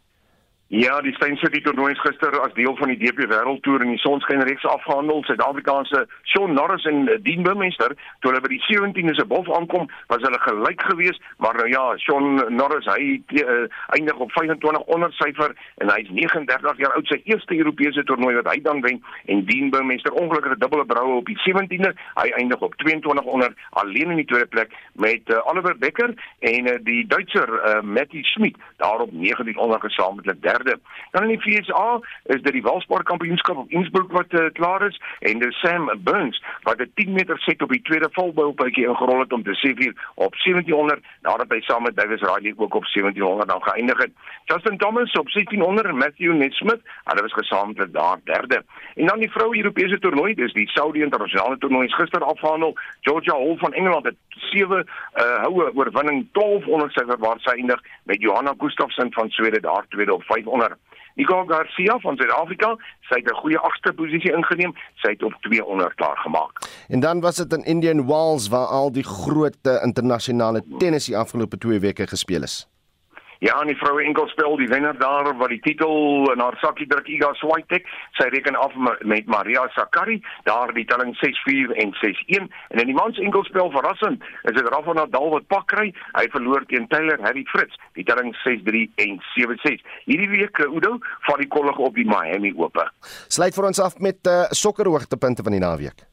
Ja, die Stein City toernooi gister as deel van die DP Wêreldtoer in die sonskynreeks afgehandel. Suid-Afrikaanse Shaun Norris en Dean Burmester, toe hulle by die 17de se bof aankom, was hulle gelyk geweest, maar nou ja, Shaun Norris hy uh, eindig op 25 onder syfer en hy's 39 jaar oud, sy eerste Europese toernooi wat hy dan wen en Dean Burmester ongelukkig 'n dubbele broue op die 17de, hy eindig op 22 onder alleen in die tweede plek met uh, Oliver Becker en uh, die Duitser uh, Matti Schmidt daarop 19 onder gesamentlik derde. Dan in die FSA is dit die Welsport Kampioenskap op Innsbruck wat uh, klaar is en dis Sam Burns wat 'n 10 meter set op die tweede volboupuitjie ingerol het om te sê vir op 1700 nadat hy saam met Davis Riley ook op 1700 dan geëindig het. Justin Thomas op 1600 en Matthew Nesmith, hulle was gesamentlik daar derde. En dan die vroue Europese toernooi, dis die Saudi internasionale toernooi is gister afgehandel. Georgia Hall van Engeland het 7 uh, houe oorwinning 12 onder sy waar sy eindig met Johanna Gustafsson van Swede daar tweede op 500. Nicole Garcia van Suid-Afrika, sy het 'n goeie agste posisie ingeneem, sy het op 200 klaar gemaak. En dan was dit in Indian Wells waar al die groot internasionale tennis die afgelope 2 weke gespeel is. Ja, en die vroue enkelspel, die wenner daar wat die titel in haar sakkie druk Iga Swiatek, sy reken af met Maria Sakkari, daar die telling 6-4 en 6-1. En in die mans enkelspel verrassend, is dit Rafa Nadal wat pak kry. Hy verloor teen Taylor Harry Fritz, die telling 6-3 en 7-6. Hierdie week Udo van die kollig op die Miami Ope. Sluit vir ons af met uh, sokkerhoogtepunte van die naweek.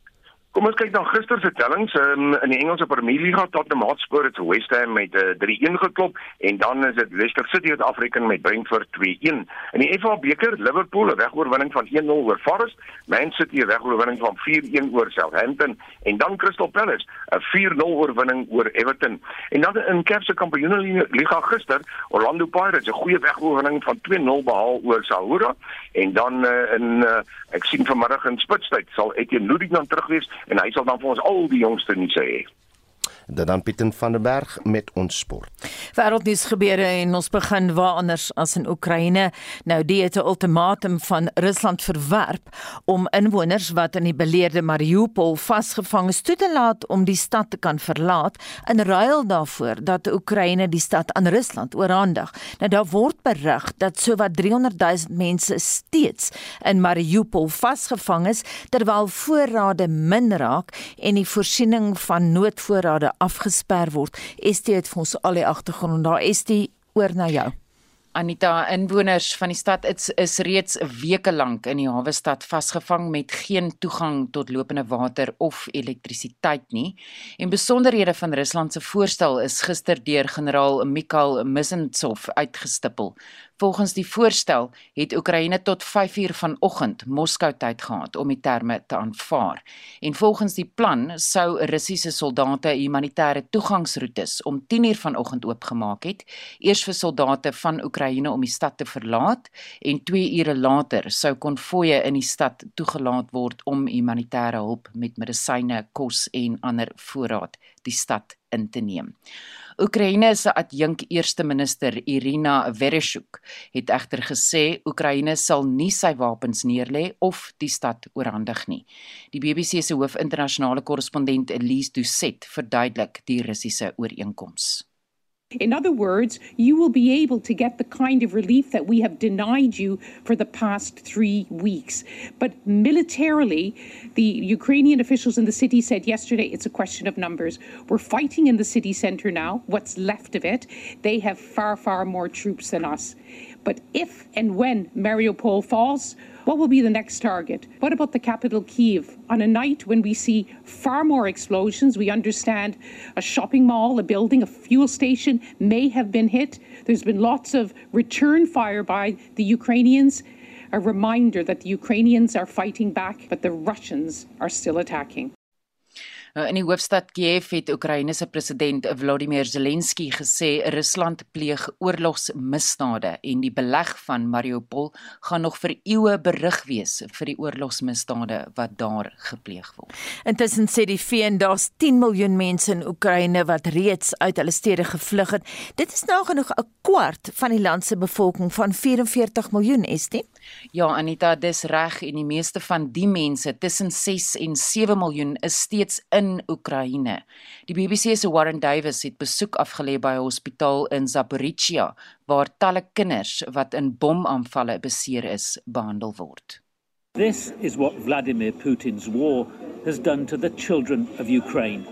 Kom ons kyk na gister se tellings um, in die Engelse Premier League Tottenham Hotspur het West Ham met uh, eh, 3-1 geklop en dan is dit Leicester City wat afreken met Brentford 2-1. In die FA beker Liverpool 'n wegoorwinning van 1-0 oor Forest, Man City 'n wegoorwinning van 4-1 oor Southampton en dan Crystal Palace 'n 4-0 oorwinning oor Everton. En dan in Caps se Kampioenligga gister Orlando Pirates 'n goeie wegoorwinning van 2-0 behaal oor Sahura en dan uh, in uh, ek sien vanmiddag in Spitstyd sal Etienne Ludwig dan terug wees en hy sal dan vir ons al die jongste nuus hê. Dit dan Pieter van der Berg met ons sport. Wêreldnuus gebeure en ons begin waar anders as in Oekraïne. Nou die het 'n ultimatum van Rusland verwerp om inwoners wat in die beleerde Mariupol vasgevang is toe te laat om die stad te kan verlaat in ruil daarvoor dat Oekraïne die stad aan Rusland oorhandig. Nou daar word berig dat sowat 300 000 mense steeds in Mariupol vasgevang is terwyl voorrade min raak en die voorsiening van noodvoorrade afgesper word. Estie het vir ons al die agtergrond daar. Estie, oor na jou. Anita, inwoners van die stad is, is reeds weke lank in die hawe stad vasgevang met geen toegang tot lopende water of elektrisiteit nie. En besonderhede van Rusland se voorstel is gister deur generaal Mikhail Mizantsov uitgestippel. Volgens die voorstel het Oekraïne tot 5uur vanoggend Moskou tyd gehad om die terme te aanvaar. En volgens die plan sou Russiese soldate humanitêre toegangsroetes om 10uur vanoggend oopgemaak het, eers vir soldate van Oekraïne om die stad te verlaat en 2 ure later sou konvoë in die stad toegelaat word om humanitêre hulp met medisyne, kos en ander voorraad die stad in te neem. Oekraïne se adjunk eerste minister Irina Vereshchuk het egter gesê Oekraïne sal nie sy wapens neerlê of die stad oorhandig nie. Die BBC se hoofinternasionale korrespondent Elise Doucet verduidelik die Russiese ooreenkoms. In other words, you will be able to get the kind of relief that we have denied you for the past three weeks. But militarily, the Ukrainian officials in the city said yesterday it's a question of numbers. We're fighting in the city center now, what's left of it. They have far, far more troops than us. But if and when Mariupol falls, what will be the next target? What about the capital, Kiev? On a night when we see far more explosions, we understand a shopping mall, a building, a fuel station may have been hit. There's been lots of return fire by the Ukrainians. A reminder that the Ukrainians are fighting back, but the Russians are still attacking. Nou, in die hoofstad Kiev het Oekraïne se president Volodymyr Zelensky gesê Rusland pleeg oorlogsmisdade en die beleg van Mariupol gaan nog vir eeue berig wees vir die oorlogsmisdade wat daar gepleeg word. Intussen sê die VN daar's 10 miljoen mense in Oekraïne wat reeds uit hulle stede gevlug het. Dit is nou genoeg 'n kwart van die land se bevolking van 44 miljoen, is dit? Ja, Anita, dis reg en die meeste van die mense tussen 6 en 7 miljoen is steeds in Oekraïne. Die BBC se Warren Davis het besoek afgelê by 'n hospitaal in Zaporizhia waar talle kinders wat in bomaanvalle beseer is, behandel word. This is what Vladimir Putin's war has done to the children of Ukraine.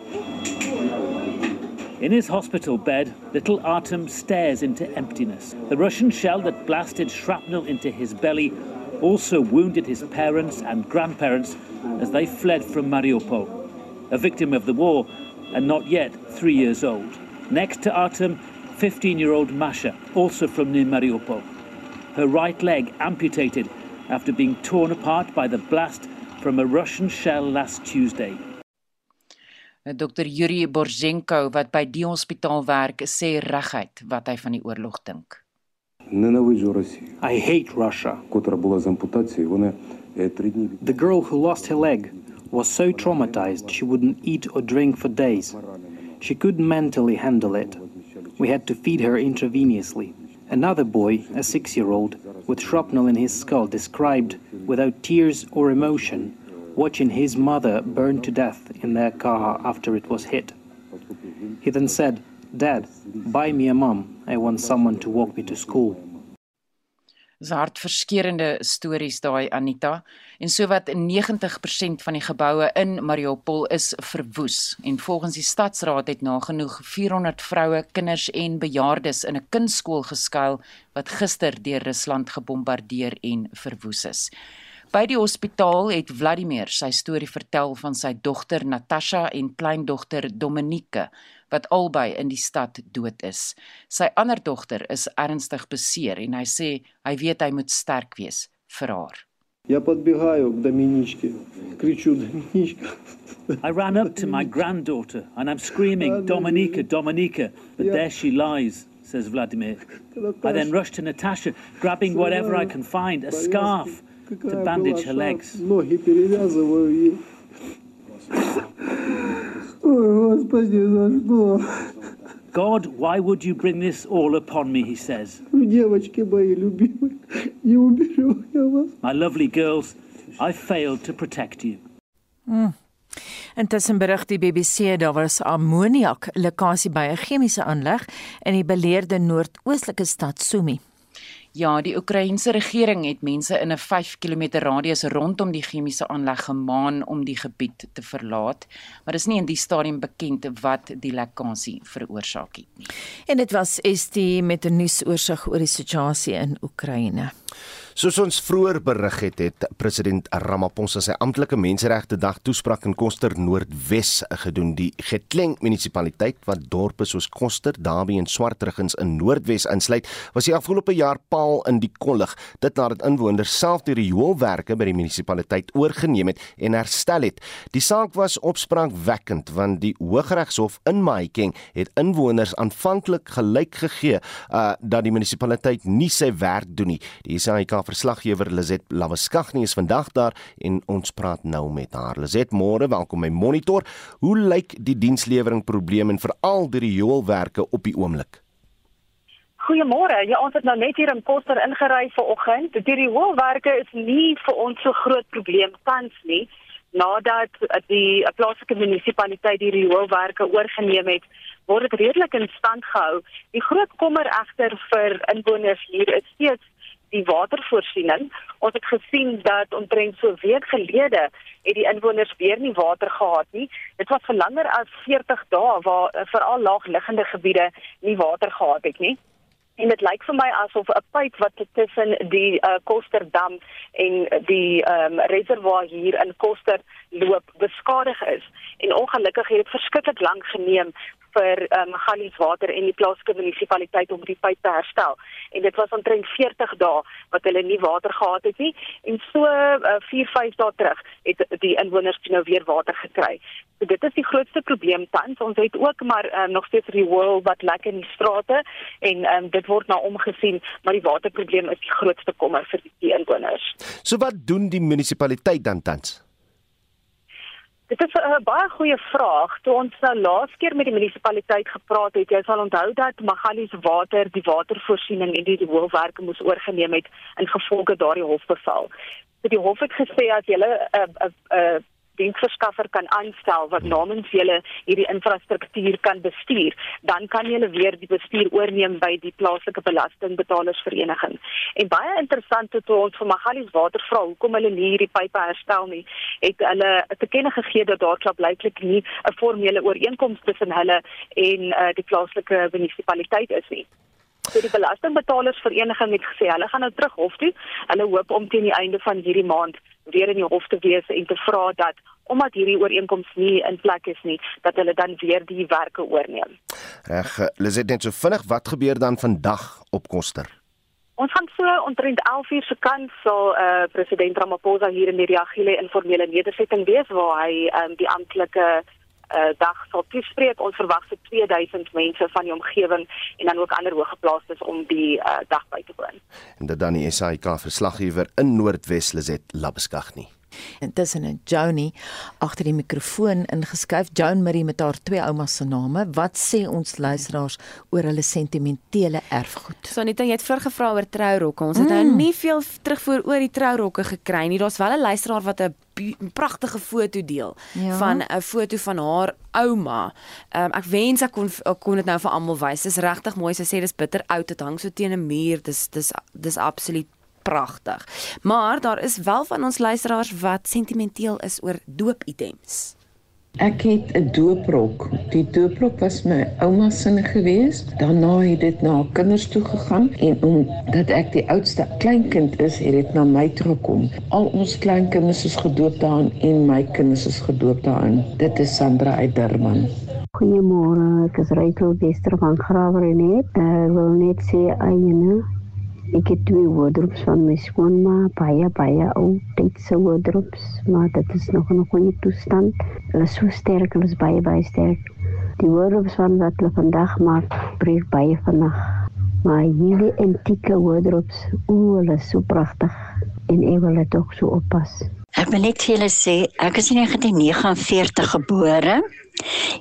In his hospital bed, little Artem stares into emptiness. The Russian shell that blasted shrapnel into his belly also wounded his parents and grandparents as they fled from Mariupol. A victim of the war and not yet three years old. Next to Artem, 15 year old Masha, also from near Mariupol. Her right leg amputated after being torn apart by the blast from a Russian shell last Tuesday. Dr Yuri Borzhenko wat by die hospitaal werk, sê reguit wat hy van die oorlog dink. I hate Russia. The girl who lost her leg was so traumatized she wouldn't eat or drink for days. She couldn't mentally handle it. We had to feed her intravenously. Another boy, a six year old, with shrapnel in his skull, described, without tears or emotion, watching his mother burn to death in their car after it was hit. He then said, Dad, buy me a mom. I want someone to walk me to school. Dis hartverskeurende stories daai Anita. En sowat 90% van die geboue in Mariupol is verwoes. En volgens die stadsraad het nagenoeg 400 vroue, kinders en bejaardes in 'n kindskool geskuil wat gister deur Rusland gebombardeer en verwoes is. By die hospitaal het Vladimir sy storie vertel van sy dogter Natasha en kleindogter Dominike wat albei in die stad dood is. Sy ander dogter is ernstig beseer en hy sê hy weet hy moet sterk wees vir haar. Я подбегаю к Доминичке, кричу Доминичка. I ran up to my granddaughter and I'm screaming Dominica, Dominica, but there she lies, says Vladimir. I then rush to Natasha, grabbing whatever I can find, a scarf to bandage her legs. Ноги перевязываю ей. Ой, Господи, за что? God, why would you bring this all upon me, he says. Девочки мои любимые, не уберу я вас. My lovely girls, I failed to protect you. Mm. Intussen berig die BBC daar was ammoniak lekkasie by 'n chemiese aanleg in die beleerde noordoostelike stad Sumy. Ja, die Oekraïense regering het mense in 'n 5 km radius rondom die chemiese aanleg gemaan om die gebied te verlaat, maar dis nie in die stadium bekend wat die lekkasie veroorsaak het nie. En dit was ST met 'n nuusoorseig oor die situasie in Oekraïne. Soos ons vroeër berig het, het president Ramaphosa sy amptelike menseregte dag toespraak in Koster Noordwes gedoen. Die Getleng munisipaliteit wat dorpe soos Koster, Dabi en Swartruggens in Noordwes insluit, was die afgelope jaar paal in die kollig. Dit nadat inwoners self die rioolwerke by die munisipaliteit oorgeneem het en herstel het. Die saak was opspraakwekkend want die Hooggeregshof in Mahikeng het inwoners aanvanklik gelyk gegee uh, dat die munisipaliteit nie sy werk doen nie. Die SAIK verslaggewer Lizet Lawaskagni is vandag daar en ons praat nou met haar. Lizet, môre, welkom by Monitor. Hoe lyk die dienslewering probleem en veral die rioolwerke op die oomblik? Goeiemôre. Ja, ons het nou net hier in Koster ingery vanoggend. Die rioolwerke is nie vir ons so groot probleem tans nie nadat die plaaslike munisipaliteit die rioolwerke oorgeneem het word dit redelik in stand gehou. Die groot kommer egter vir inwoners hier is steeds die watervoorsiening. Ons het gesien dat omtrent so 'n week gelede het die inwoners weer nie water gehad nie. Dit was vir langer as 40 dae waar uh, veral laagliggende gebiede nie water gehad het nie. En dit lyk vir my asof 'n pyp wat tussen die uh, Kosterdam en die um, reservoir hier in Koster loop beskadig is. En ongelukkig het dit verskriklik lank geneem vir um, Gallies Water en die plaaslike munisipaliteit om die pyp te herstel. En dit was omtrent 40 dae wat hulle nie water gehad het nie en so uh, 4, 5 dae terug het die inwoners nou weer water gekry. So dit is die grootste probleem tans. Ons het ook maar um, nog steeds riool wat lek in die strate en um, dit word nou omgesien, maar die waterprobleem is die grootste kommer vir die inwoners. So wat doen die munisipaliteit dan tans? Dit is 'n baie goeie vraag. Toe ons nou laas keer met die munisipaliteit gepraat het, jy sal onthou dat Magalies Water die watervoorsiening en die hoofwerke moes oorgeneem het in gevolge daardie hofbevel. So die hof het gesê as jy 'n 'n diensverskaffer kan aanstel wat namens julle hierdie infrastruktuur kan bestuur, dan kan julle weer die bestuur oorneem by die plaaslike belastingbetalersvereniging. En baie interessant het ons vir Magalies Water vra hoekom hulle nie hierdie pype herstel nie, het hulle te kenne gegee dat daar klop blyklik nie 'n formele ooreenkoms tussen hulle en uh, die plaaslike munisipaliteit is nie. So die belastingbetalersvereniging het gesê hulle gaan nou terug hof toe. Hulle hoop om teen die einde van hierdie maand weer in die hof te wees en te vra dat omdat hierdie ooreenkoms nie in plek is nie, dat hulle dan weer die werke oorneem. Reg, Liset net so vinnig, wat gebeur dan vandag op Koster? Ons gaan so omtrent 11 uur se kant sal eh uh, president Ramaphosa hier in die Riagile informele nedersetting wees waar hy ehm um, die amptelike uh, dag sal toespreek. Ons verwag so 2000 mense van die omgewing en dan ook ander hoëgeplaastes om die uh, dag by te woon. En dit dan die SAIK verslaggewer in Noordwes Lizet Labeskag nie. Intussen en Joni agter die mikrofoon ingeskuif Joan Marie met haar twee oumas se name. Wat sê ons luisteraars oor hulle sentimentele erfgoed? Sanita, jy het voorgevra oor trourokke. Ons het nou mm. nou nie veel terugvoer oor die trourokke gekry nie. Daar's wel 'n luisteraar wat 'n pragtige foto deel ja. van 'n foto van haar ouma. Um, ek wens ek kon ek kon dit nou vir almal wys. Dis regtig mooi. Sy sê dis bitter oud. Dit hang so teen 'n muur. Dis dis dis absoluut pragtig. Maar daar is wel van ons luisteraars wat sentimenteel is oor doopitems. Ek het 'n dooprok. Die dooprok was my ouma se gewees. Daarna het dit na haar kinders toe gegaan en omdat ek die oudste kleinkind is, het dit na my toe gekom. Al ons kleinkinders is gedoop daarin en my kinders is gedoop daarin. Dit is Sandra uit Durban. Goeiemôre, ek is Rachel Wester van Grawer en ek wil net sê ayene Ek het twee wardrobes van my skoonma, baie baie ou tydse wardrobes, maar dit is nog in 'n goeie toestand. Hulle is so sterk, hulle is baie baie sterk. Die wardrobes van wat hulle vandag maak, breek baie vinnig. Maar hierdie antieke wardrobes, o, hulle is so pragtig en ek wil dit ook so oppas. Ek wil net vir julle sê, ek is in 1949 gebore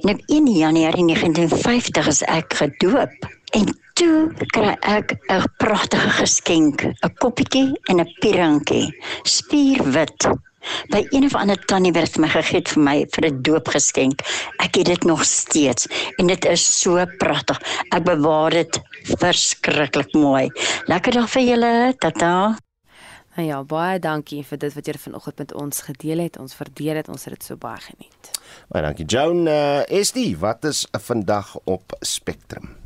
en op 1 Januarie 1950 is ek gedoop. En toe kry ek 'n pragtige geskenk, 'n koppietjie en 'n pierantjie, spierwit. By een of ander tannie het my gegee vir my vir 'n doopgeskenk. Ek het dit nog steeds en dit is so pragtig. Ek bewaar dit verskriklik mooi. Lekker dag vir julle. Tata. Nou ja, baie dankie vir dit wat jy vanoggend met ons gedeel het. Ons waardeer dit. Ons het dit so baie geniet. Baie dankie Joan. Uh, is die wat is vandag op Spectrum?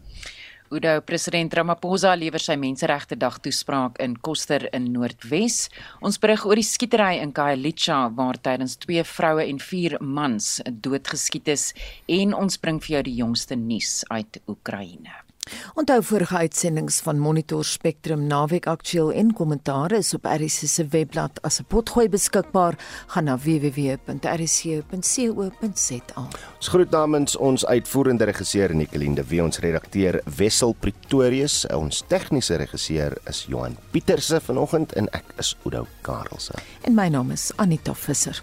Udo president Ramaphosa lewer sy menseregte dag toespraak in Koster in Noordwes. Ons berig oor die skietery in Khayelitsha waar tydens twee vroue en vier mans doodgeskiet is en ons bring vir jou die jongste nuus uit Oekraïne. Onthou vorige uitsendings van Monitor Spectrum naweek aktueel en kommentaar is op RC se webblad as 'n potgooi beskikbaar. Gaan na www.rc.co.za. Ons groet namens ons uitvoerende regisseur Nicoline de Wee, ons redakteur Wessel Pretorius, ons tegniese regisseur is Johan Pieterse vanoggend en ek is Udo Karlse. En my naam is Anita Visser.